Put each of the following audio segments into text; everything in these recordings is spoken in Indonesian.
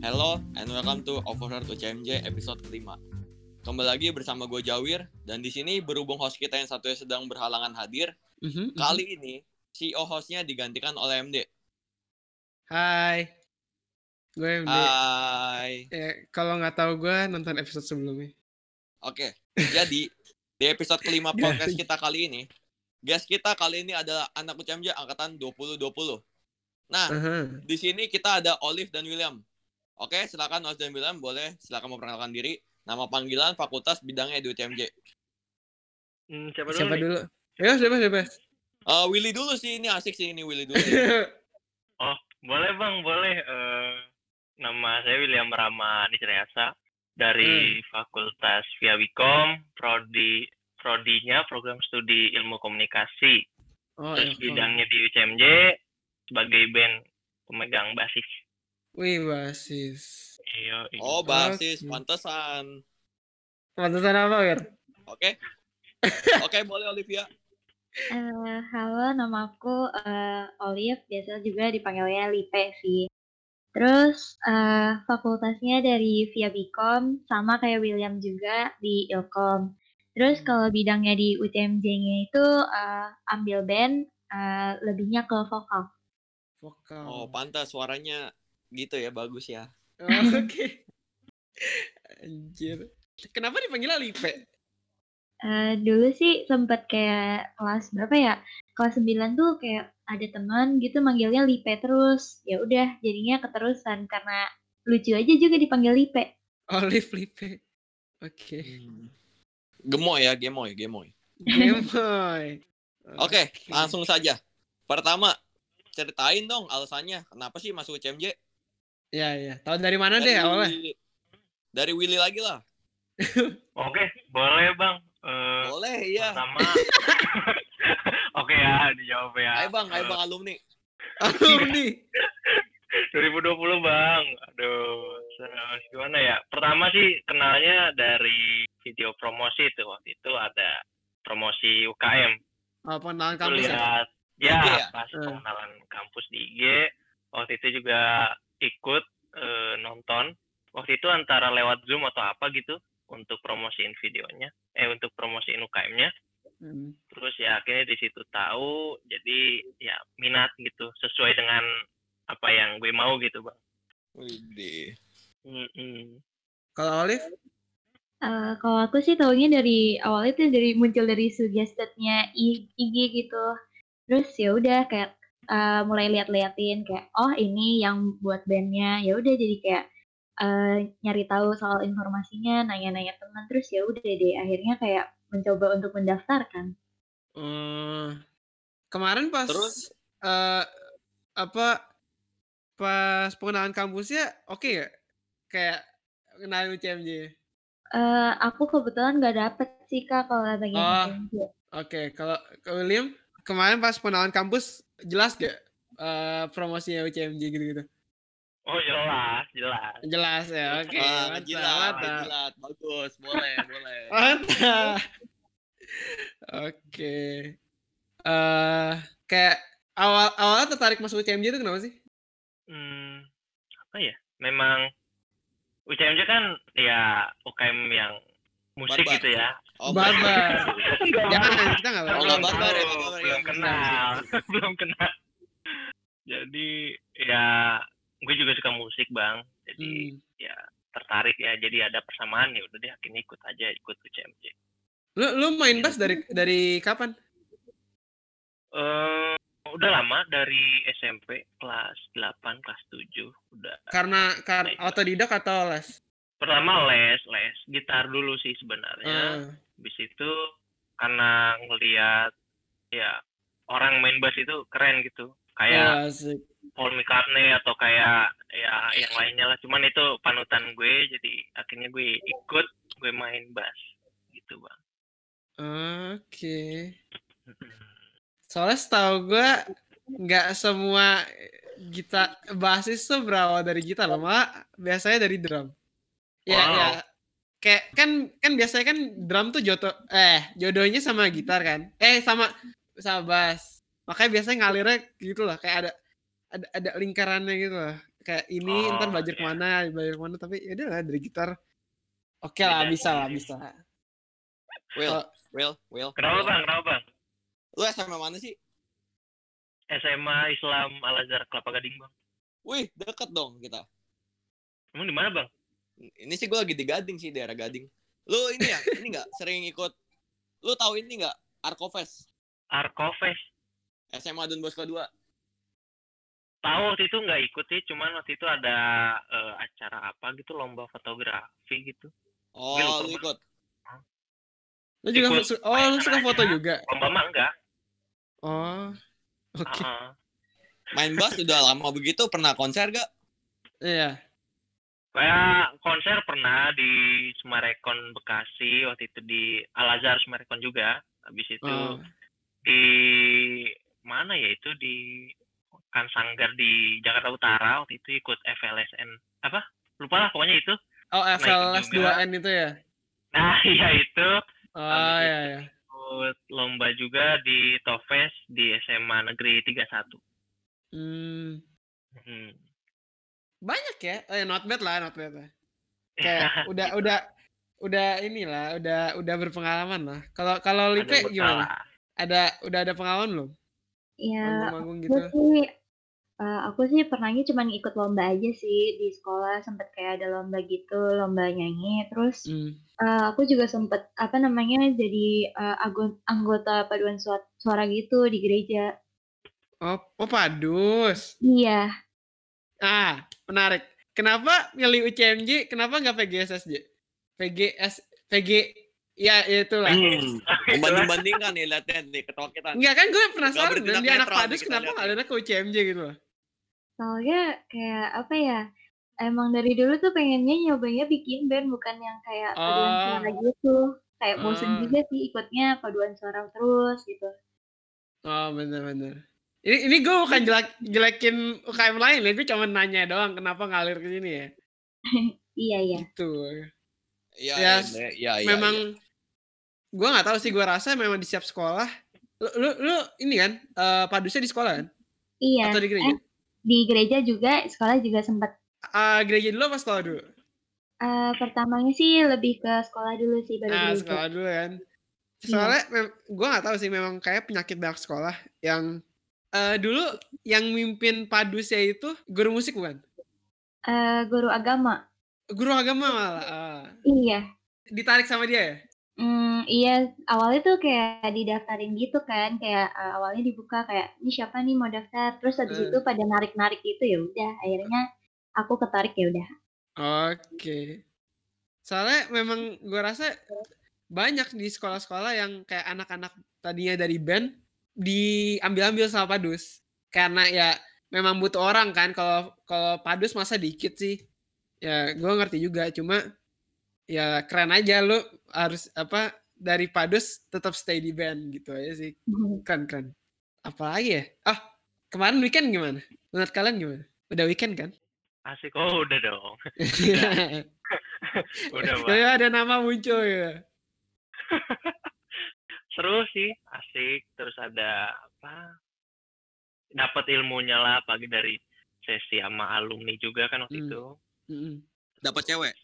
Hello and welcome to Overheard UCMJ episode kelima. Kembali lagi bersama gue Jawir dan di sini berhubung host kita yang satunya sedang berhalangan hadir, Mhm, mhm. kali ini CEO hostnya digantikan oleh MD. Hai. Gue MD. Hai. Ya, kalau nggak tahu gue nonton episode sebelumnya. Oke, jadi di episode kelima podcast kita kali ini, guest kita kali ini adalah anak UCMJ angkatan 2020. Nah, Aha. di sini kita ada Olive dan William. Oke, silakan Olive dan William boleh silakan memperkenalkan diri, nama panggilan, fakultas, bidangnya di UCMJ. Hmm, siapa dulu Siapa nih? dulu? Ya, siapa siapa? Eh, Willy dulu sih, ini asik sih ini Willy dulu. Oh, boleh bang, boleh. Eh, nama saya William Rama Nisrayasa dari Fakultas Viawikom, prodi prodinya program studi ilmu komunikasi. oh, Terus bidangnya di UCMJ sebagai band pemegang basis. Wih, basis. Iya, iya. Oh, basis, pantesan. Pantesan apa, Wir? Oke. Oke, boleh Olivia. Eh, halo, nama aku eh, Olive, biasa juga dipanggilnya Lipe sih. Terus eh, fakultasnya dari Via Bicom, sama kayak William juga di Ilkom. Terus kalau bidangnya di UTMJ-nya itu eh, ambil band, eh, lebihnya ke vokal. Vokal. Oh, pantas suaranya gitu ya, bagus ya. Oh, Oke. Anjir. Kenapa dipanggil Lipe? Eh, dulu sih sempet kayak kelas berapa ya? Kelas 9 tuh kayak ada teman gitu manggilnya Lipe terus. Ya udah, jadinya keterusan karena lucu aja juga dipanggil Lipe. Olive Lipe. Oke. Gemoy ya, gemoy, gemoy. Game Boy. Oke, langsung saja. Pertama, ceritain dong alasannya. Kenapa sih masuk UCMJ? Ya, ya. Tahu dari mana deh awalnya? Dari Willy lagi lah. Oke, boleh bang. Eh, Boleh, iya. Pertama, oke ya, dijawab ya. Ayo bang, ayo Eh, bang alumni. Alumni. 2020 bang, aduh, gimana ya? Pertama sih kenalnya dari video promosi itu waktu itu ada promosi UKM. Oh, pengenalan kampus ya? lihat, IG ya ya? pas Eh. pengenalan kampus di IG. Waktu itu juga ikut eh, nonton. Waktu itu antara lewat Zoom atau apa gitu untuk promosiin videonya, eh untuk promosiin UKM-nya. Hmm. Terus ya akhirnya di situ tahu, jadi ya minat gitu sesuai dengan apa yang gue mau gitu bang. Widih. Mm-mm. Kalau Olive? Eh, kalau aku sih taunya dari awal itu dari muncul dari suggested-nya IG gitu. Terus ya udah kayak eh, mulai lihat-liatin kayak oh ini yang buat bandnya. Ya udah jadi kayak eh, nyari tahu soal informasinya, nanya-nanya teman. Terus ya udah deh akhirnya kayak mencoba untuk mendaftarkan. Eh, kemarin pas Terus? eh, apa pas pengenalan kampusnya oke ya kayak kenalin UCMJ Eh, aku kebetulan nggak dapet sih kak kalau bagian Oh. Oke kalau ke William kemarin pas pengenalan kampus jelas gak eh, promosinya UCMJ gitu-gitu Oh jelas, jelas. jelas ya oke Wah, mantap jilat, mantap jilat. Bagus, boleh, boleh. mantap oke eh kayak awal awalnya tertarik masuk UCMJ itu kenapa sih Hmm, apa ya? Memang UCMJ kan ya UKM yang musik Barbar. gitu ya. Oh, barbar Enggak jangan kita nggak Oh, barbar nggak barbar ya, tahu, nggak barbar ya. belum kenal, belum kenal. Jadi ya gue juga suka musik bang. Jadi Hmm. ya tertarik ya. Jadi ada persamaan ya udah deh akhirnya ikut aja ikut UCMJ. Lu lu main bass dari dari kapan? Eh udah lama dari SMP kelas 8 kelas 7 udah Karena karena otodidak atau les? pertama les les gitar dulu sih sebenarnya Ah, habis itu karena ngelihat ya orang main bass itu keren gitu kayak oh, asik. Paul McCartney atau kayak ya yang lainnya lah cuman itu panutan gue jadi akhirnya gue ikut gue main bass gitu bang Oke. Soalnya setahu gue nggak semua gitar basis tuh berawal dari gitar loh, malah biasanya dari drum. Ya, Wow. ya. Kayak kan kan biasanya kan drum tuh joto eh jodohnya sama gitar kan. Eh sama sama bass. Makanya biasanya ngalirnya gitu loh, kayak ada ada ada lingkarannya gitu loh. kayak ini ntar Oh, belajar iya. ke mana belajar ke mana tapi ya udah lah dari gitar oke lah Beda bisa lah bisa Will, Oh. Will, Will. Kenapa Will. bang? Kenapa bang? Lu SMA mana sih? SMA Islam Al Azhar Kelapa Gading bang. Wih, deket dong kita. Emang di mana bang? Ini sih gue lagi di Gading sih, daerah Gading. Lu ini ya, ini nggak sering ikut, lu tahu ini nggak? Arkofest, Arkofest. SMA Don Bosco 2. Tahu waktu itu nggak ikut sih, cuman waktu itu ada eh, acara apa gitu lomba fotografi gitu. Oh, lupa, lu ikut. lu juga Ikut su- oh lu suka foto aja. juga Lomba mah enggak. oh oke Heeh. Main bass udah lama begitu, pernah konser gak? iya Kayak konser pernah di Sumarekon Bekasi waktu itu di Al Azhar Sumarekon juga. Habis itu oh. di mana ya itu di kan sanggar di Jakarta Utara waktu itu ikut FLSN apa lupa lah pokoknya itu oh ikut FLS juga. 2N itu ya nah iya itu oh Habis iya itu iya ikut lomba juga di Tofes di SMA Negeri 31 hmm. hmm. Banyak ya? Oh ya not bad lah not bad lah. Kayak udah udah udah inilah udah udah berpengalaman lah. Kalau kalau Lipe gimana? lah. ada udah ada pengalaman belum? Ya, aku gitu? sih eh, aku sih pernahnya cuma ikut lomba aja sih di sekolah. Sempet kayak ada lomba gitu lomba nyanyi. Terus Hmm. eh, aku juga sempet apa namanya jadi eh, ago- anggota paduan suara, suara gitu di gereja. Oh oh padus. Iya ah menarik. Kenapa milih UCMJ kenapa nggak PGSSJ PGS PG ya itulah. Hmm. Membanding-bandingkan nih, lihat nih, ketua kita. Enggak kan gue penasaran dan di anak padus kenapa ada ke UCMJ gitu loh? Soalnya kayak apa ya emang dari dulu tuh pengennya nyobanya bikin band bukan yang kayak paduan Oh. suara gitu. Kayak bosen Oh. juga sih ikutnya paduan suara terus gitu. Oh bener-bener ini ini gue bukan jelek jelekin UKM lain ya gue cuma nanya doang kenapa ngalir ke sini ya? Iya iya. Gitu. Iya, Ya, iya, iya, iya. memang iya. gue nggak tahu sih gue rasa memang di setiap sekolah lu lu, lu ini kan eh, padusnya di sekolah kan? Iya. Atau di gereja? Eh, di gereja juga sekolah juga sempat Ah, gereja dulu apa sekolah dulu? Eh, pertamanya sih lebih ke sekolah dulu sih baru ah gereja. sekolah dulu kan. Iya. soalnya gue nggak tahu sih memang kayak penyakit banyak sekolah yang eh, dulu yang mimpin padusnya itu guru musik bukan? Eh, guru agama. Guru agama malah ah. iya. Ditarik sama dia ya? Hmm, iya. Awalnya tuh kayak didaftarin gitu kan kayak eh, awalnya dibuka kayak ini siapa nih mau daftar? Terus habis Hmm. itu pada narik narik gitu ya udah akhirnya aku ketarik ya udah. Oke. Soalnya memang gue rasa banyak di sekolah-sekolah yang kayak anak-anak tadinya dari band diambil-ambil sama padus. Karena ya memang butuh orang kan kalau kalau padus masa dikit sih. Ya gue ngerti juga cuma ya keren aja lu harus apa dari padus tetap stay di band gitu aja sih. Keren keren. Apalagi ya? Ah, kemarin weekend gimana? Menurut kalian gimana? Udah weekend kan? asik oh udah dong udah Ya ada nama muncul ya. seru sih asik terus ada apa dapat ilmunya lah pagi dari sesi sama alumni juga kan waktu Hmm. itu Mm-mm. Dapat cewek.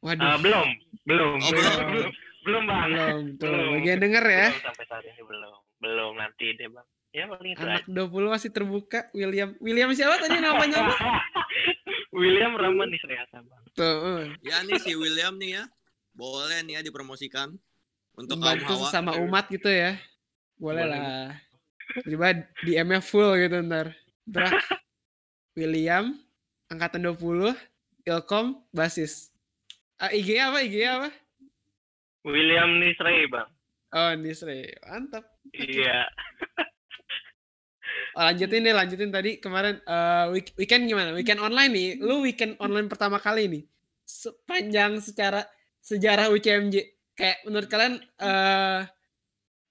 Waduh. Eh, belum belum Oh, belum belum. belum belum bang belum tuh. belum. Bagian denger ya. belum sampai saat ini belum belum nanti deh bang ya paling itu Anak aja 20 masih terbuka. William. William siapa tadi namanya? apa? William Rahman nih Sriasa bang Tuh. uh. Ya nih si William nih ya. Boleh nih ya dipromosikan. Untuk kaum Membantu hawa. sama umat gitu ya. Boleh lah. Tiba DM-nya full gitu ntar. Brak. William. Angkatan 20. Ilkom. Basis. Ah, IG apa? IG apa? William Nisrei bang Oh, Nisre. Mantap. iya Oh, lanjutin deh, lanjutin tadi kemarin eh, week- weekend gimana? Weekend online nih. Lu weekend online pertama kali nih. Sepanjang secara sejarah UCMJ. Kayak menurut kalian eh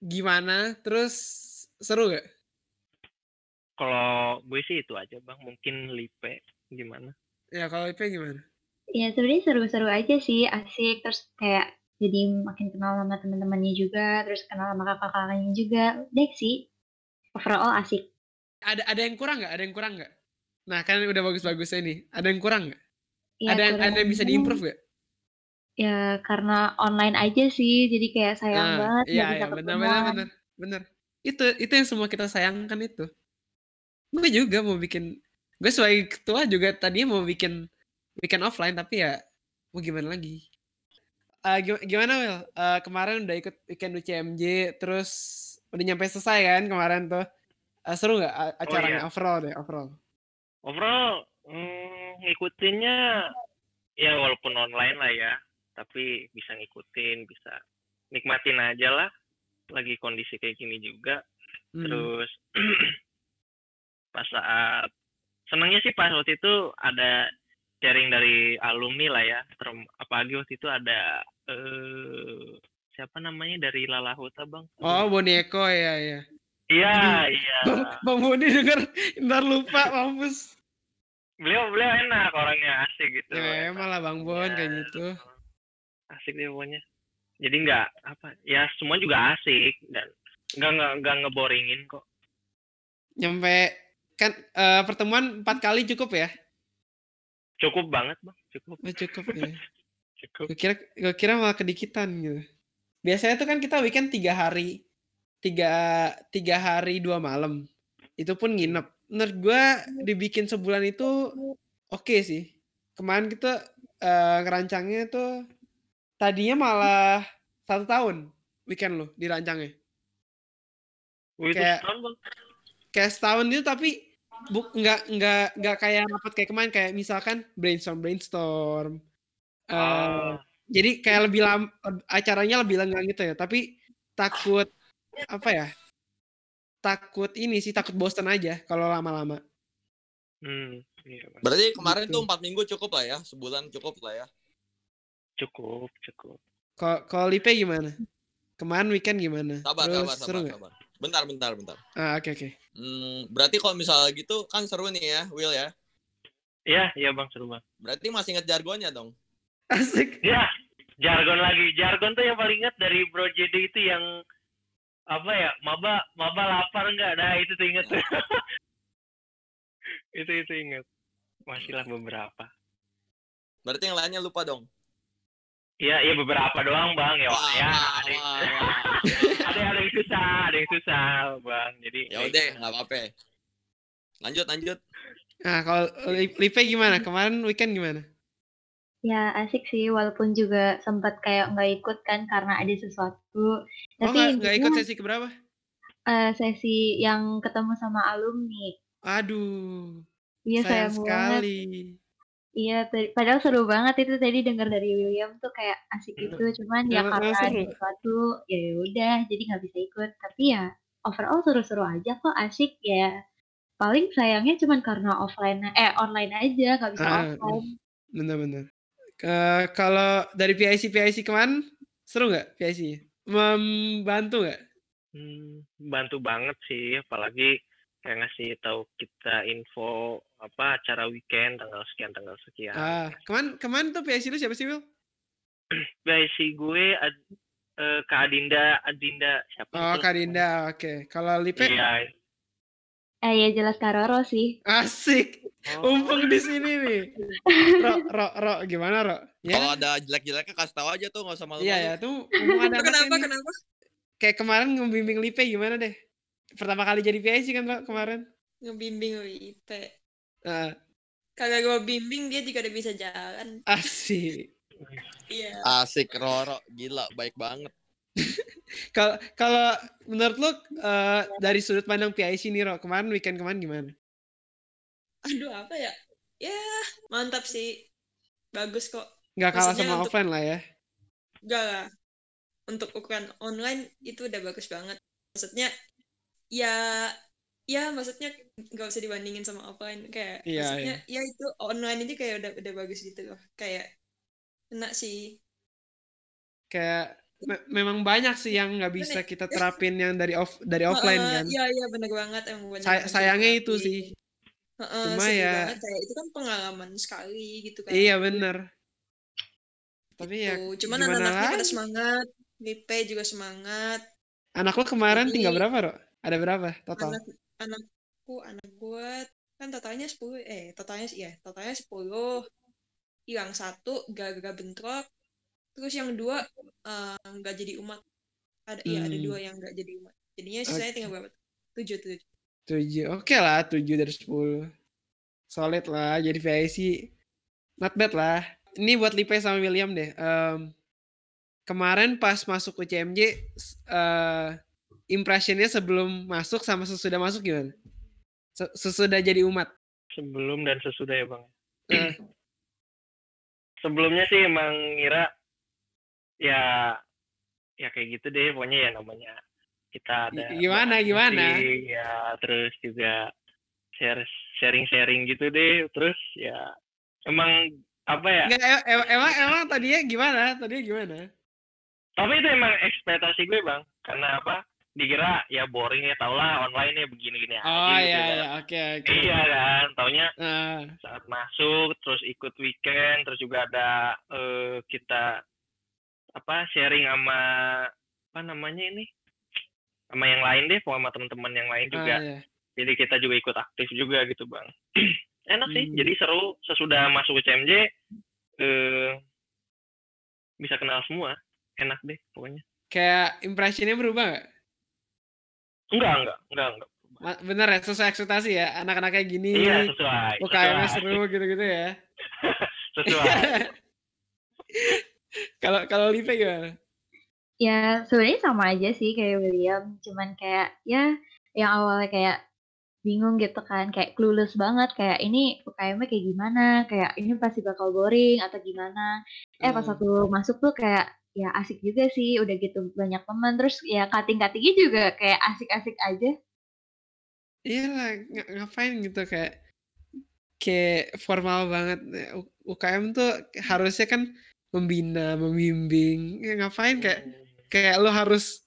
gimana? Terus seru gak? kalau gue sih itu aja bang mungkin Lipe gimana Ya kalau IP gimana? ya sebenarnya seru-seru aja sih asik terus kayak jadi makin kenal sama teman-temannya juga terus kenal sama kakak-kakaknya juga deh sih overall asik Ada ada yang kurang nggak? Ada yang kurang nggak? Nah kan udah bagus-bagusnya nih. Ada yang kurang nggak? Ya, ada yang ada yang bisa diimprove nggak? Ya karena online aja sih, jadi kayak sayang Nah, banget nggak iya bisa iya benar benar ketemuan. benar benar. Itu itu yang semua kita sayangkan itu. Gue juga mau bikin gue sebagai ketua juga tadinya mau bikin bikin offline tapi ya mau gimana lagi. Eh, gim- gimana Will? Eh, kemarin udah ikut weekend UCMJ terus udah nyampe selesai kan kemarin tuh. Eh, seru nggak a- acaranya iya. overall deh overall? Overall, mm, ngikutinnya ya walaupun online lah ya, tapi bisa ngikutin, bisa nikmatin aja lah. Lagi kondisi kayak gini juga. Hmm. Terus pas saat senangnya sih pas waktu itu ada sharing dari alumni lah ya. Term, apalagi waktu itu ada eh siapa namanya dari Lalahuta bang? Oh Boneko ya ya. Iya aduh. iya. Bang, Bang Boni denger ntar lupa mampus. Beliau beliau enak orangnya asik gitu. Ya emang lah Bang Bon Ya, kayak gitu. Asik deh pokoknya jadi nggak apa ya semua juga asik dan nggak nggak nggak ngeboringin kok Nyampe kan eh, pertemuan empat kali cukup ya? cukup banget bang cukup Oh, cukup ya. cukup Gue kira gue kira malah kedikitan gitu. Biasanya tuh kan kita weekend tiga hari, tiga tiga hari dua malam. Itu pun nginep. Menurut gue dibikin sebulan itu oke sih. Kemarin kita eh, ngerancangnya tuh tadinya malah satu tahun weekend lo dirancangnya. Wih, itu Kayak- setahun bang Kayak setahun itu tapi buk nggak nggak nggak kayak rapat kayak kemarin kayak misalkan brainstorm brainstorm. Eh, Ah, jadi kayak lebih lam acaranya lebih lenggang gitu ya tapi takut apa ya takut ini sih takut bosen aja kalau lama-lama hmm, iya. Berarti kemarin Gitu. tuh empat minggu cukup lah ya, sebulan cukup lah ya. Cukup cukup. Kalau Lipe gimana? Kemarin weekend gimana? Sabar, terus sabar, seru sabar, sabar. Bentar, bentar, bentar. ah oke oke. Hmm, berarti kalau misalnya gitu kan seru nih ya, Will ya. iya iya bang seru bang Berarti masih inget jargonnya dong. asik. Ya jargon lagi. Jargon tuh yang paling ingat dari Bro JD itu yang apa ya? Maba maba lapar nggak? Nah itu tuh inget itu itu inget masih lah beberapa. Berarti yang lainnya lupa dong. Iya, iya beberapa doang bang ya. Wah, ya wah, ada, wah, ada ada yang susah, ada yang susah bang. Jadi Ya udah, nggak apa-apa. Lanjut, lanjut. nah kalau Li- Lipe gimana kemarin weekend gimana Ya asik sih, walaupun juga sempat kayak nggak ikut kan karena ada sesuatu. oh Tapi nggak nggak ikut sesi keberapa eh, sesi yang ketemu sama alumni. aduh Iya sayang sayang banget. Iya, padahal seru banget itu tadi dengar dari William tuh kayak asik Hmm. gitu. Cuman ya Emang- emang karena seru. sesuatu ya udah jadi nggak bisa ikut. Tapi ya overall seru-seru aja kok asik ya. Paling sayangnya cuman karena offline eh online aja nggak bisa Ah, offline. bener-bener Eh, kalau dari PIC PIC kemarin seru nggak PIC membantu nggak hmm, bantu banget sih, apalagi kayak ngasih tahu kita info apa acara weekend tanggal sekian tanggal sekian. ah kemarin kemarin tuh PIC lu siapa sih Will si gue ad, eh, Kak Adinda, Adinda siapa? oh? Kak Dinda oke kalau Lipe Iya. Eh ya jelas Karoro sih. asik Oh, Umpeng di sini nih. Ro, ro, ro, gimana ro? Kalau Ya, ada jelek-jeleknya kasih tahu aja tuh, nggak usah malu-malu. iya ya, tuh ada kenapa nih. kenapa Kayak kemarin ngebimbing Lipe gimana deh? Pertama kali jadi PIC kan Ro, kemarin. ngebimbing Wipe Kagak gue bimbing dia juga udah bisa jalan asik. iya Asik, Roro. Gila, baik banget. Kalau kalau menurut lu eh, dari sudut pandang PIC nih Ro, kemarin weekend kemarin gimana? aduh apa ya ya mantap sih bagus kok Nggak kalah Maksudnya sama untuk- offline lah ya. enggak lah untuk ukuran online itu udah bagus banget maksudnya ya ya maksudnya nggak usah dibandingin sama offline kayak Iya, maksudnya ya itu online ini kayak udah udah bagus gitu loh kayak enak sih Kayak me- memang banyak sih yang nggak bisa kita terapin yang dari off dari offline kan. iya iya bener banget emang banyak Say- yang sayangnya bisa itu dilatih. sih. Heeh, Cuma ya- banget kayak itu kan pengalaman sekali gitu kan Iya bener. Tapi ya Tuh, cuman gimana anak-anaknya pada semangat Lipe juga semangat Anak lo kemarin Jadi- tinggal berapa, Ro? Ada berapa total? anak anakku anak gue kan totalnya 10 eh totalnya iya totalnya 10 hilang satu gara-gara bentrok terus yang dua eh, nggak jadi umat ada iya ada Hmm. dua yang nggak jadi umat jadinya sisanya Oke. tinggal berapa tujuh tujuh Tujuh. Oke lah, tujuh dari sepuluh. Solid lah, jadi VIC. Not bad lah. Ini buat Lipe sama William deh. Em, kemarin pas masuk UCMJ, s- eh impressionnya sebelum masuk sama sesudah masuk gimana? Se- Sesudah jadi umat. Sebelum dan sesudah ya bang. Sebelumnya sih emang ngira ya ya kayak gitu deh pokoknya ya namanya kita ada gimana, gimana? ya terus juga share sharing sharing gitu deh terus ya emang apa ya enggak, em- em- emang emang tadinya gimana? Tadinya gimana? tapi itu emang ekspektasi gue bang karena apa dikira ya boring ya tau lah online ya begini gini aja Oh gitu iya kan. iya, oke oke. iya kan taunya Nah, saat masuk terus ikut weekend terus juga ada eh, kita apa sharing sama apa namanya ini sama yang lain deh sama teman-teman yang lain juga ah, iya. jadi kita juga ikut aktif juga gitu bang enak sih Hmm. jadi seru sesudah masuk CMJ eh bisa kenal semua enak deh pokoknya Kayak impressionnya berubah nggak? Enggak enggak enggak enggak Bener ya, sesuai ekspektasi ya? Anak-anak kayak gini, iya sesuai UKM-nya sesuai seru gitu-gitu ya? sesuai Kalau kalau Lipe gimana? Ya sebenarnya sama aja sih kayak William, cuman kayak ya yang awalnya kayak bingung gitu kan, kayak clueless banget kayak ini UKM-nya kayak gimana, kayak ini pasti bakal boring atau gimana. Eh pas Hmm. aku masuk tuh kayak ya asik juga sih, udah gitu banyak teman, terus ya cutting-cuttingnya juga kayak asik-asik aja. Iya lah, ng- ngapain gitu kayak kayak formal banget. U- UKM tuh harusnya kan membina, membimbing. Ya, ngapain kayak kayak lo harus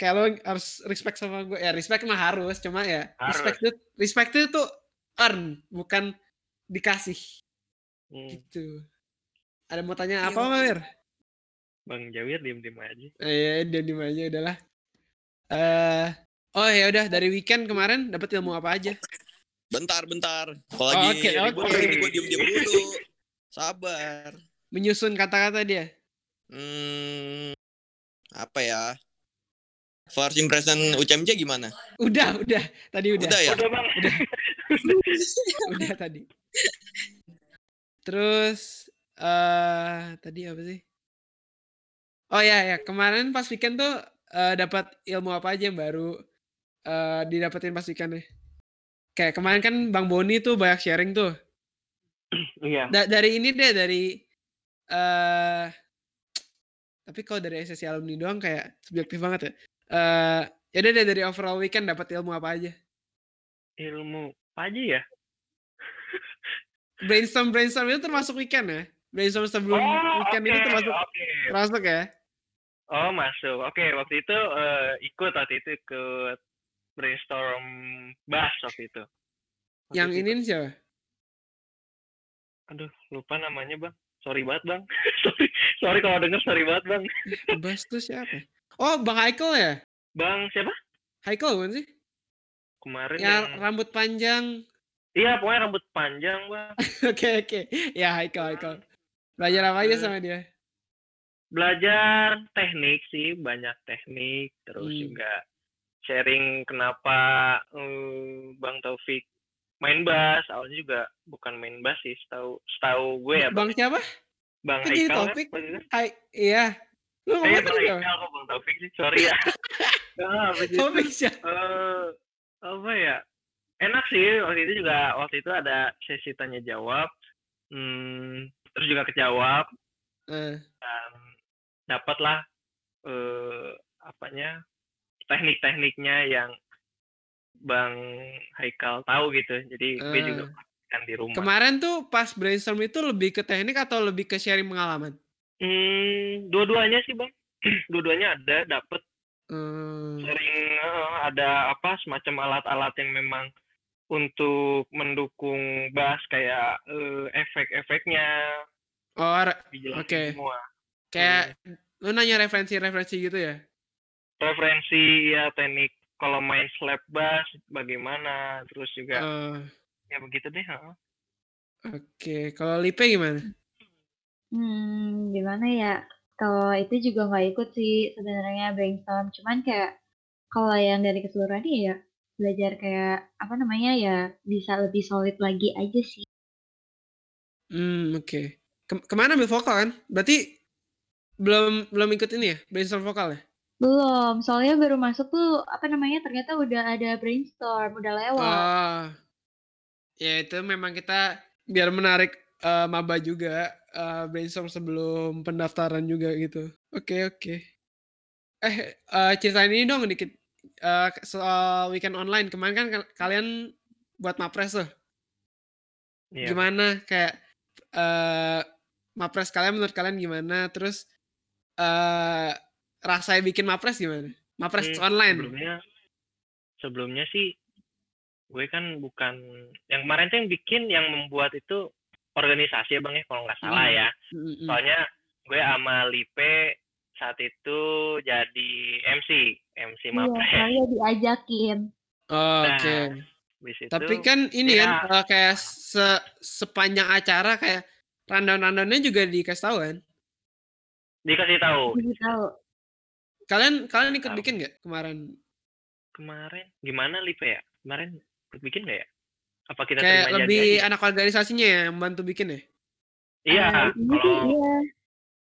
kayak lo harus respect sama gue. Ya respect mah harus, cuma ya Harus. respect itu respect itu tuh earn, bukan dikasih Hmm, gitu. Ada mau tanya Iya, apa, Mawir? Bang Jawir diem diem aja Eh, ya, diem aja udahlah. Eh, oh ya udah dari weekend kemarin dapat ilmu apa aja? Bentar, bentar. Kalau Oh, lagi oke, ribut oke. ini gue diem-diem dulu. Sabar. Menyusun kata-kata dia. Hmm, apa ya? First impression UCMJ gimana? Udah, udah. Tadi udah. Udah ya? udah bang udah tadi. Terus eh tadi apa sih? Oh ya ya, kemarin pas weekend tuh eh, dapat ilmu apa aja yang baru eh didapetin pas weekend nih? Kayak kemarin kan Bang Boni tuh banyak sharing tuh. iya Da- dari ini deh dari eh tapi kalau dari SSC alumni doang kayak subjektif banget ya. Eh ya deh dari overall weekend dapat ilmu apa aja? ilmu apa aja ya Brainstorm brainstorm itu termasuk weekend ya? Brainstorm sebelum weekend itu oke, termasuk oke. termasuk ya? Oh masuk. Oke waktu itu eh, ikut waktu itu ikut brainstorm bass waktu itu. Waktu Yang itu ini siapa? Aduh lupa namanya bang. Sorry banget bang. sorry sorry kalau denger sorry banget bang. Bas tuh siapa? Oh, Bang Haikal ya? Bang siapa? Haikal bukan sih? Kemarin Yang yang rambut panjang. iya pokoknya rambut panjang bang. Oke, oke. Ya, Haikal, Haikal. Belajar apa aja sama dia? Belajar teknik sih banyak teknik terus Hmm. juga sharing kenapa eh, Bang Taufik main bass awalnya juga bukan main bass sih setahu setahu gue ya bang, Bang siapa? bang kok Haikal kan Taufik? Hai, iya. Lu Eh, ngomong Bang? Haikal kok Bang Taufik sih, sorry ya. nah, Taufik siapa? eh, apa ya, enak sih, waktu itu juga, waktu itu ada sesi tanya jawab, hmm, terus juga kejawab, Eh, dan dapatlah, eh, apanya, teknik-tekniknya yang Bang Haikal tahu gitu, jadi gue Eh. juga praktikkan di rumah. kemarin tuh pas brainstorm itu lebih ke teknik atau lebih ke sharing pengalaman? Hmm, dua-duanya sih bang, dua-duanya ada, dapet Hmm, sering eh, ada apa semacam alat-alat yang memang untuk mendukung bass kayak eh, efek-efeknya oh, Oke. semua kayak lu nanya referensi-referensi gitu ya? referensi ya teknik kalau main slap bass bagaimana terus juga Eh, ya begitu deh heeh. Oke, kalau Lipe gimana? Hmm, gimana ya? Kalau itu juga nggak ikut sih sebenarnya brainstorm. Cuman kayak kalau yang dari keseluruhan ya belajar kayak apa namanya ya bisa lebih solid lagi aja sih. Hmm, oke. Ke- ke mana ambil vokal kan? Berarti belum belum ikut ini ya brainstorm vokal ya? Belum, soalnya baru masuk tuh apa namanya ternyata udah ada brainstorm, udah lewat. Ah, ya itu memang kita biar menarik eh, maba juga eh, brainstorm sebelum pendaftaran juga gitu. Oke oke. Eh eh, ceritain ini dong dikit eh, soal weekend online kemarin kan kal- kalian buat mapres tuh. Iya. Gimana kayak eh mapres kalian menurut kalian gimana? Terus eh rasanya bikin mapres gimana? Mapres Hmm, online. Sebelumnya sebelumnya sih gue kan bukan yang kemarin tuh yang bikin yang membuat itu organisasi ya Bang ya kalau nggak salah Hmm. ya. Mm, mm, mm. Soalnya gue sama Lipe saat itu jadi MC, MC Iya, Mapres. soalnya diajakin. Oh, Nah, Oke. Itu Tapi kan ini ya. kan eh, kayak se- sepanjang acara kayak rundown-rundownnya juga dikasih tahu kan. Dikasih tahu Jadi tahu. Kalian kalian ikut Tahu. bikin nggak kemarin? kemarin gimana Lipe ya? Kemarin ikut bikin nggak ya? Apa kita Kayak terima lebih jadi aja? anak organisasinya ya yang bantu bikin ya? Iya, sih kalau iya.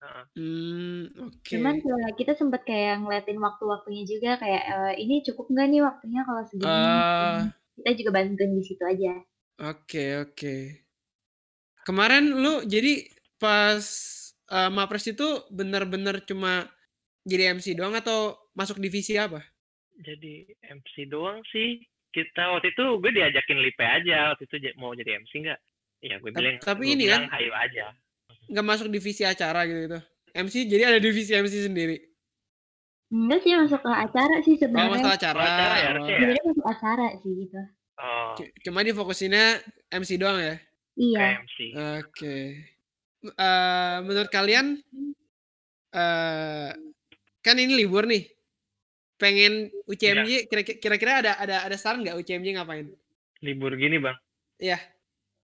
Heeh. Hmm, oke. Cuman kayak kita sempet kayak ngeliatin waktu-waktunya juga kayak eh, ini cukup nggak nih waktunya kalau segini? Ah, Kita juga bantuin di situ aja. oke oke. Kemarin lu jadi pas eh, Mapres itu bener-bener cuma jadi MC doang atau masuk divisi apa? jadi MC doang sih. Kita waktu itu gue diajakin Lipe aja waktu itu mau jadi MC nggak? Iya gue bilang. tapi gue ini bilang kan- hayu aja. Nggak masuk divisi acara gitu gitu. MC jadi ada divisi MC sendiri. Enggak sih masuk ke acara sih Oh, sebenarnya. masuk acara. Oh, acara ya, Oh. harusnya ya? Masuk acara sih gitu. Oh, C- Cuma difokusinnya MC doang ya. Iya. ke MC. Eh, menurut kalian eh kan ini libur nih. Pengen UCMJ kira- kira-kira ada ada ada saran nggak UCMJ ngapain? Libur gini bang. Iya.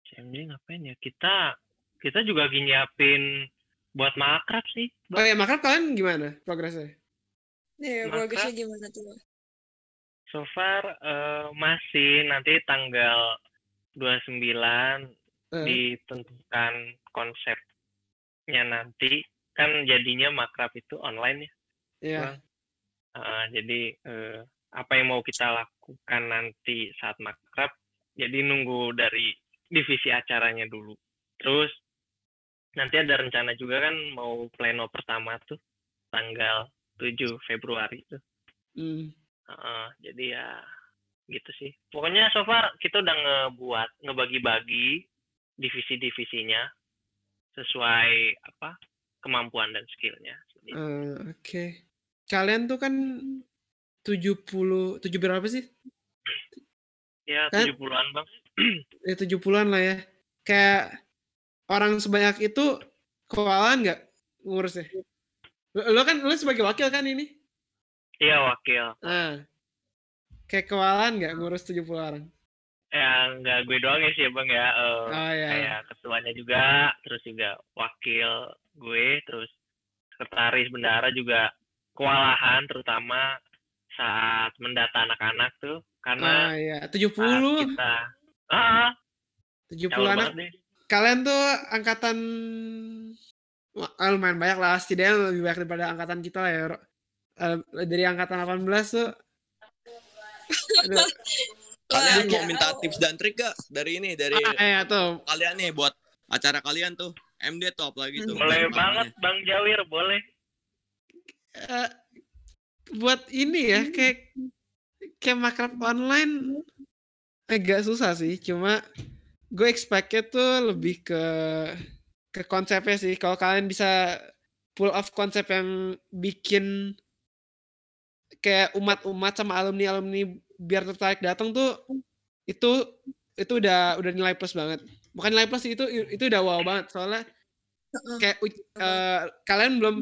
CMJ ngapain ya? Kita kita juga lagi nyiapin buat makrab sih. Oh Bang. ya, maka kalian gimana progresnya? Nih, Maka- progresnya gimana tuh? So far eh, masih nanti tanggal 29 Eh, ditentukan konsepnya nanti kan jadinya makrab itu online ya. Iya. Bang. Uh, jadi eh, apa yang mau kita lakukan nanti saat makrab jadi nunggu dari divisi acaranya dulu terus nanti ada rencana juga kan mau pleno pertama tuh tanggal 7 Februari tuh Hmm. Uh, jadi ya gitu sih pokoknya so far kita udah ngebuat ngebagi-bagi divisi-divisinya sesuai apa kemampuan dan skillnya Eh, Oke. Kalian tuh kan 70 tujuh berapa sih? ya Kan- 70-an bang Ya 70-an lah ya. Kayak orang sebanyak itu kewalahan nggak ngurusnya? Lo, lo kan lo sebagai wakil kan ini? iya wakil Nah. Kayak kewalahan nggak ngurus 70 orang? Ya nggak gue doang ya sih ya bang ya. Eh, Oh iya. kayak ketuanya juga terus juga wakil gue terus sekretaris bendara juga kewalahan terutama saat mendata anak-anak tuh karena Ah iya, 70 saat kita ah 70 jauh anak. Kalian tuh angkatan Wah, ah, lumayan banyak lah, setidaknya lebih banyak daripada angkatan kita lah ya. Eh, dari angkatan 18 tuh Aduh, Kalian Wah, mau minta tips dan trik gak? Dari ini dari ah, eh, tuh. kalian nih buat acara kalian tuh. MD top lagi tuh. boleh banget bang Jawir boleh. Eh, buat ini ya kayak kayak makrab online agak susah sih. Cuma gue expect-nya tuh lebih ke ke konsepnya sih. Kalau kalian bisa pull off konsep yang bikin kayak umat-umat sama alumni-alumni biar tertarik datang tuh itu itu udah udah nilai plus banget. Bukan nilai plus itu itu udah wow banget. Soalnya kayak u- eh, kalian belum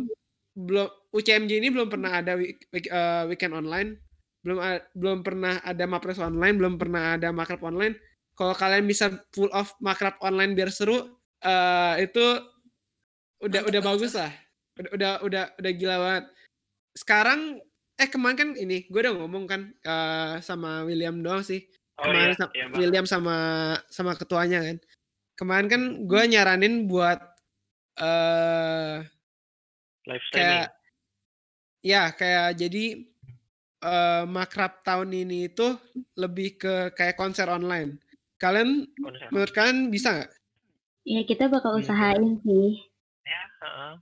belum UCMJ ini belum pernah ada week- week- eh, weekend online. Belum belum pernah ada mapres online belum pernah ada makrab online. Kalau kalian bisa pull off makrab online biar seru eh itu udah Mantap udah bagus lah. Udah udah udah udah gila banget. Sekarang eh kemarin kan ini gue udah ngomong kan eh, sama William doang sih. Oh Kemarin iya, sa- iya bang. William sama sama ketuanya kan. Kemarin kan gue nyaranin buat eh Live kayak ya kayak jadi eh makrab tahun ini itu lebih ke kayak konser online. Kalian konser. menurut kalian bisa nggak? Ya kita bakal Hmm. usahain sih. Ya, heeh.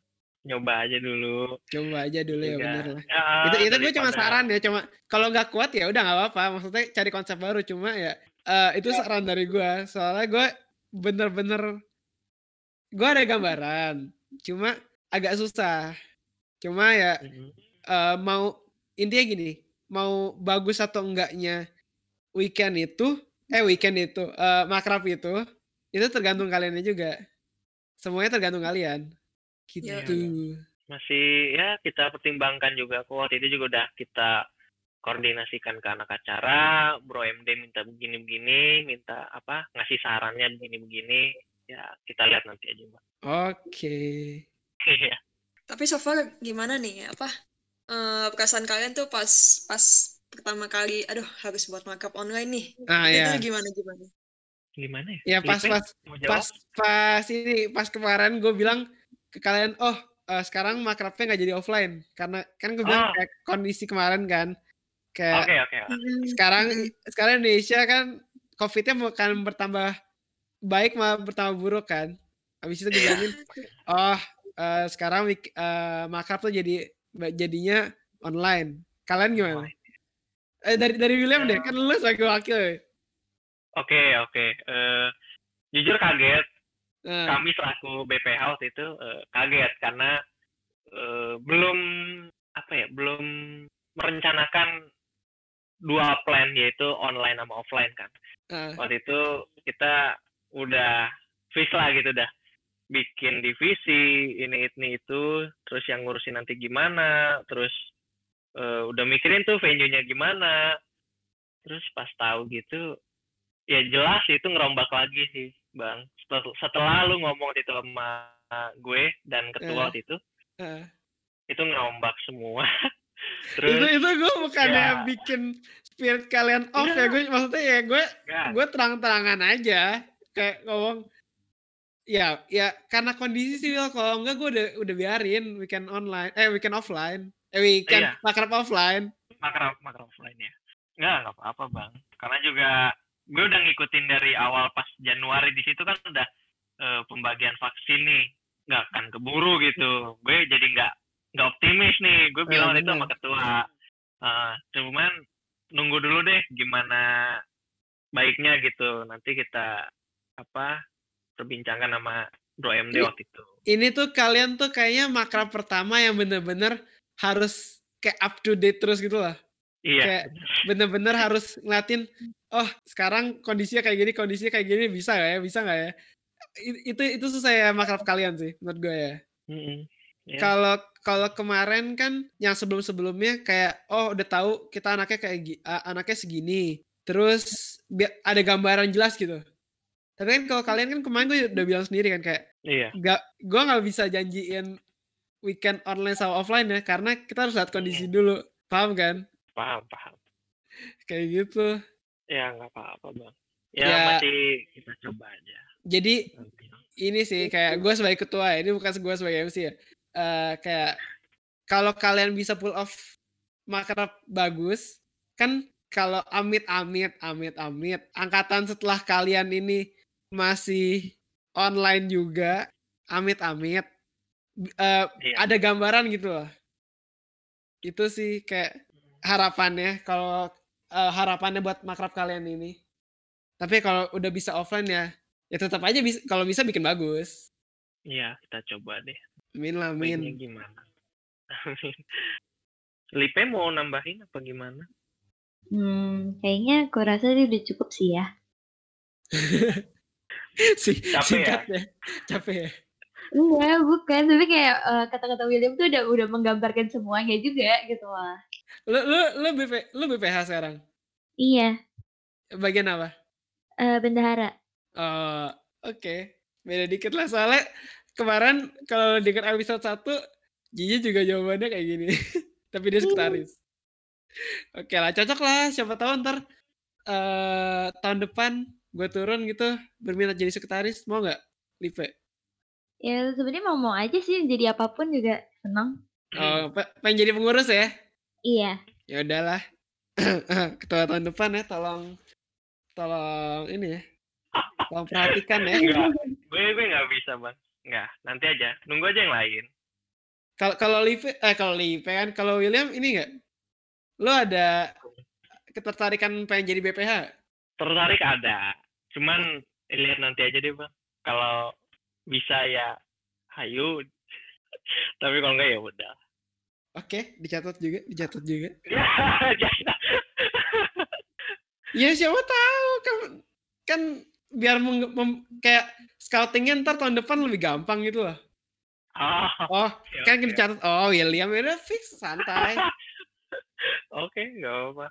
Nyoba aja dulu. Coba aja dulu ya Juga. bener lah. Ya, itu itu gue cuma saran ya cuma kalau nggak kuat ya udah nggak apa-apa. Maksudnya cari konsep baru cuma ya eh, itu saran dari gue soalnya gue bener-bener gue ada gambaran cuma agak susah. Cuma ya eh, mau intinya gini mau bagus atau enggaknya weekend itu eh weekend itu eh, makrab itu itu tergantung kaliannya juga. Semuanya tergantung kalian gitu. Masih ya kita pertimbangkan juga. Kok waktu itu juga udah kita koordinasikan ke anak acara. Bro MD minta begini-begini minta apa ngasih sarannya begini-begini. Ya kita lihat nanti aja mbak. Oke. Iya. Tapi so far gimana nih apa eh, perasaan kalian tuh pas pas pertama kali aduh harus buat makeup online nih. ah ya Itu gimana gimana? gimana ya? Ya pas pas pas pas ini pas kemarin gue bilang kalian oh eh, sekarang makrabnya nggak jadi offline. Karena kan gue bilang Oh. kayak kondisi kemarin kan kayak oke sekarang Mm. sekarang Indonesia kan covidnya akan bertambah baik malah bertambah buruk kan. Habis itu gue bilangin oh eh, sekarang week- eh, makrab tuh jadi jadinya online. Kalian gimana? Eh, dari dari William deh kan lu sebagai wakil. Ya. oke oke. Eh, jujur kaget Nah, kami selaku BPH waktu itu eh, kaget karena eh, belum apa ya belum merencanakan dua plan yaitu online sama offline kan. Ah, waktu itu kita udah fix lah gitu dah. Bikin divisi ini ini itu terus yang ngurusin nanti gimana terus eh, udah mikirin tuh venue-nya gimana. Terus pas tahu gitu ya jelas itu ngerombak lagi sih bang setelah, lu ngomong itu sama gue dan Eh. ketua waktu itu ah. itu ngerombak semua itu terus itu gue bukannya ya. bikin spirit kalian off ya Iya. gue maksudnya ya gue ya, gue terang-terangan aja kayak ngomong ya ya karena kondisi sih kalau enggak gue udah udah biarin weekend online eh weekend offline eh weekend Iya. makrab offline makro makro offline ya nggak nggak apa-apa bang karena juga gue udah ngikutin dari awal pas Januari di situ kan udah eh, pembagian vaksin nih. Nggak akan keburu gitu. Gue jadi nggak nggak optimis nih. Gue Eh, bilang itu bener. sama ketua Eh, cuman nunggu dulu deh gimana baiknya gitu. Nanti kita apa perbincangkan sama Bro MD Iya. waktu itu. ini tuh kalian tuh kayaknya makrab pertama yang bener-bener harus kayak up to date terus gitu lah. Iya. Kayak bener-bener harus ngeliatin oh sekarang kondisinya kayak gini kondisinya kayak gini bisa gak ya bisa nggak ya itu itu susah ya makrab kalian sih menurut gue ya. Iya. Kalau kalau kemarin kan yang sebelum-sebelumnya kayak oh udah tahu kita anaknya kayak anaknya segini. Terus ada gambaran jelas gitu. Tapi kan kalau kalian kan kemarin gue udah bilang sendiri kan kayak iya nggak gue nggak bisa janjiin weekend online sama offline ya karena kita harus lihat kondisi dulu. Paham kan? paham paham Kayak gitu. Ya nggak apa-apa bang ya, Ya. masih kita coba aja Jadi nanti ini sih kayak gue sebagai ketua ya, ini bukan gue sebagai MC ya. Eh, kayak kalau kalian bisa pull off makrab bagus, kan kalau amit-amit, amit-amit, angkatan setelah kalian ini masih online juga, amit-amit, b- eh, Iya. ada gambaran gitu loh. Itu sih kayak harapannya kalau eh, harapannya buat makrab kalian ini. Tapi kalau udah bisa offline ya, ya tetap aja bisa kalau bisa bikin bagus. Iya, kita coba deh. Amin lah, Mainnya amin. gimana? Amin. Lipe mau nambahin apa gimana? Hmm, kayaknya gue rasa ini udah cukup sih ya. Si, Capek ya? singkat ya. Capek ya. Enggak, bukan. Tapi kayak eh, kata-kata William tuh udah udah menggambarkan semuanya juga gitu lah. Lu lu lu BP lu BPH sekarang. Iya. Bagian apa? Eh, bendahara. Oh, oke. Beda dikit lah soalnya kemarin kalau dengar episode 1 Jiji juga jawabannya kayak gini. Tapi dia sekretaris. Oke lah, cocok lah. Siapa tahu ntar eh tahun depan gue turun gitu berminat jadi sekretaris mau nggak, Lipe? Ya sebenarnya mau-mau aja sih jadi apa pun juga senang. Oh, pe- pengen jadi pengurus ya? Iya. Ya udahlah. Ketua tahun depan ya, tolong tolong ini ya. Tolong perhatikan ya. Enggak, gue gue nggak bisa bang. Nggak, nanti aja. Nunggu aja yang lain. Kalau kalau Live eh kalau Live kan kalau William ini enggak? Lo ada ketertarikan pengen jadi BPH? Tertarik ada. Cuman lihat nanti aja deh bang. Kalau bisa ya, hayu. Tapi kalau enggak ya udah. Oke, dicatat juga, dicatat juga. Ya. Ya siapa tahu kan kan biar mem- kayak scoutingnya ntar tahun depan lebih gampang gitu loh. Oh, Oh, oke, kan oke. dicatat. Oh, William ya udah fix santai. Oke, nggak apa-apa.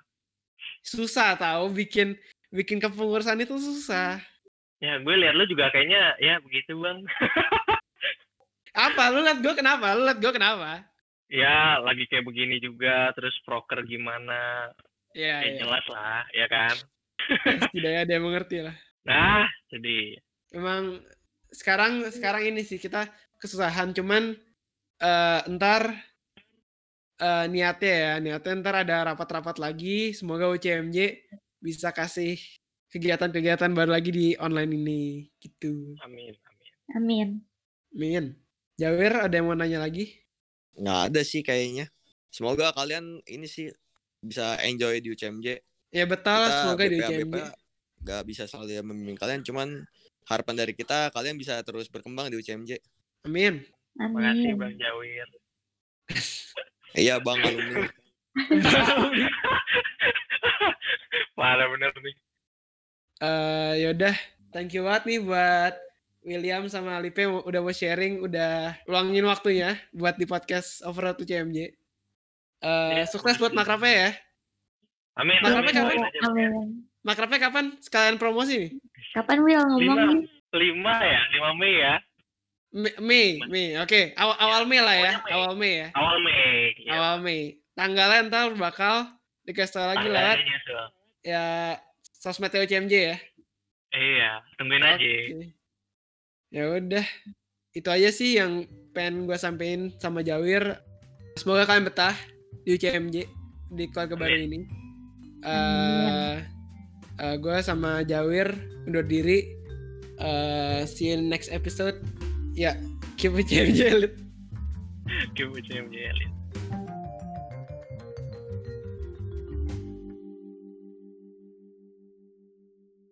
Susah tahu bikin bikin kepengurusan itu susah. Ya, gue lihat lu juga kayaknya ya begitu bang. Apa? Lu liat gue kenapa? Lu liat gue kenapa? Ya, lagi kayak begini juga. Terus proker gimana? Ya, Ya ya. jelas lah, ya kan? Setidaknya ada yang mengerti lah. Nah, jadi Emang sekarang sekarang ini sih kita kesusahan cuman eh ntar eh niatnya ya niatnya ntar ada rapat-rapat lagi semoga UCMJ bisa kasih kegiatan-kegiatan baru lagi di online ini gitu. amin, amin. Amin. Min, Jawir ada yang mau nanya lagi? Nggak ada sih kayaknya. Semoga kalian ini sih bisa enjoy di UCMJ. Ya betul, Kita semoga di BPA UCMJ. nggak bisa selalu membimbing kalian, cuman harapan dari kita kalian bisa terus berkembang di UCMJ. Amin. Makasih Amin. bang Jawir. Iya bang alumni. Parah bener nih. Eh yaudah, thank you banget nih buat William sama Lipe udah mau sharing, udah luangin waktunya buat di podcast Overall to CMJ. Eh Iya, sukses buat makrafnya ya. Amin. Mas, amin, kapan? amin. Makrafnya kapan? Sekalian promosi nih. Kapan Will ngomong Lima, ya, lima Mei ya. Me- Mei, Mei. Oke, awal awal Mei lah ya, Mei. awal Mei ya. Awal Mei. Ya, Awal Mei. Tanggalnya ntar bakal dikasih tau lagi lewat nyusul. ya sosmednya UCMJ ya. Iya, tungguin aja. Ya udah. Itu aja sih yang pengen gue sampein sama Jawir. Semoga kalian betah di UCMJ di keluarga baru ini. Eh gue sama Jawir undur diri. Eh see you in next episode. Ya, keep UCMJ. Lit. Keep UCMJ, Elit.